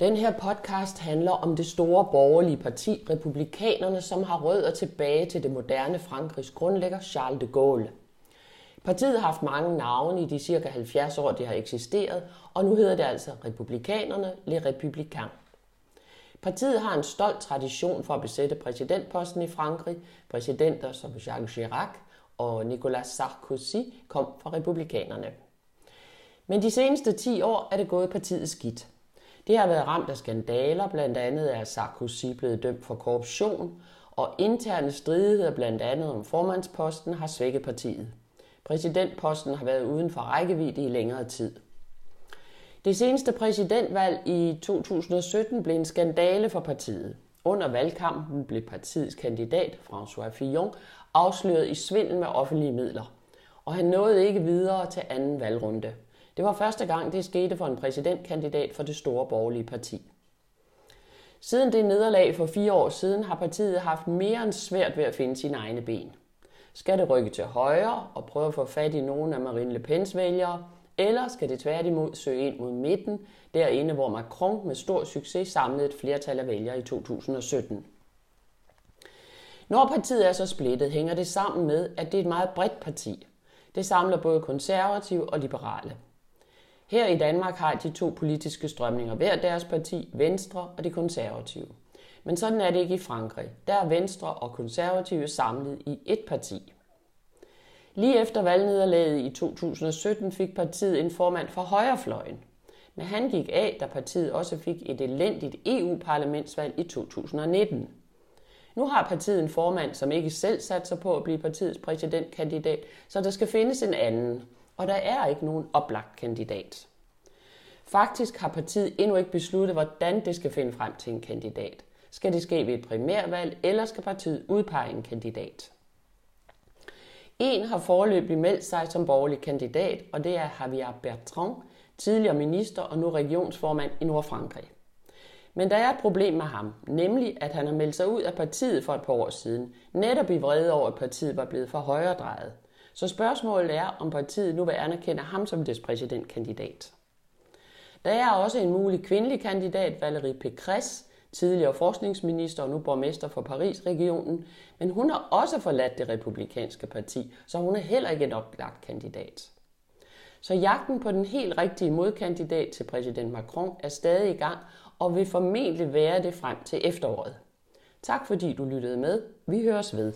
Den her podcast handler om det store borgerlige parti, republikanerne, som har rødder tilbage til det moderne Frankrigs grundlægger Charles de Gaulle. Partiet har haft mange navne i de cirka 70 år, det har eksisteret, og nu hedder det altså Republikanerne, Les Républicains. Partiet har en stolt tradition for at besætte præsidentposten i Frankrig. Præsidenter som Jacques Chirac og Nicolas Sarkozy kom fra republikanerne. Men de seneste 10 år er det gået partiet skidt. Det har været ramt af skandaler, blandt andet er Sarkozy blevet dømt for korruption, og interne stridigheder blandt andet om formandsposten har svækket partiet. Præsidentposten har været uden for rækkevidde i længere tid. Det seneste præsidentvalg i 2017 blev en skandale for partiet. Under valgkampen blev partiets kandidat, François Fillon, afsløret i svindel med offentlige midler, og han nåede ikke videre til anden valgrunde. Det var første gang, det skete for en præsidentkandidat for det store borgerlige parti. Siden det nederlag for fire år siden har partiet haft mere end svært ved at finde sine egne ben. Skal det rykke til højre og prøve at få fat i nogle af Marine Le Pens vælgere, eller skal det tværtimod søge ind mod midten, derinde hvor Macron med stor succes samlede et flertal af vælgere i 2017? Når partiet er så splittet, hænger det sammen med, at det er et meget bredt parti. Det samler både konservative og liberale. Her i Danmark har de to politiske strømninger hver deres parti, Venstre og de konservative. Men sådan er det ikke i Frankrig. Der er Venstre og konservative samlet i et parti. Lige efter valgnederlaget i 2017 fik partiet en formand for højrefløjen. Men han gik af, da partiet også fik et elendigt EU-parlamentsvalg i 2019. Nu har partiet en formand, som ikke selv satser på at blive partiets præsidentkandidat, så der skal findes en anden, og der er ikke nogen oplagt kandidat. Faktisk har partiet endnu ikke besluttet, hvordan det skal finde frem til en kandidat. Skal det ske ved et primærvalg, eller skal partiet udpege en kandidat? En har foreløbig meldt sig som borgerlig kandidat, og det er Javier Bertrand, tidligere minister og nu regionsformand i Nordfrankrig. Men der er et problem med ham, nemlig at han har meldt sig ud af partiet for et par år siden, netop i vrede over, at partiet var blevet for højredrejet. Så spørgsmålet er, om partiet nu vil anerkende ham som dets præsidentkandidat. Der er også en mulig kvindelig kandidat, Valérie Pécresse, tidligere forskningsminister og nu borgmester for Paris-regionen, men hun har også forladt det republikanske parti, så hun er heller ikke en oplagt kandidat. Så jagten på den helt rigtige modkandidat til præsident Macron er stadig i gang og vil formentlig være det frem til efteråret. Tak fordi du lyttede med. Vi høres ved.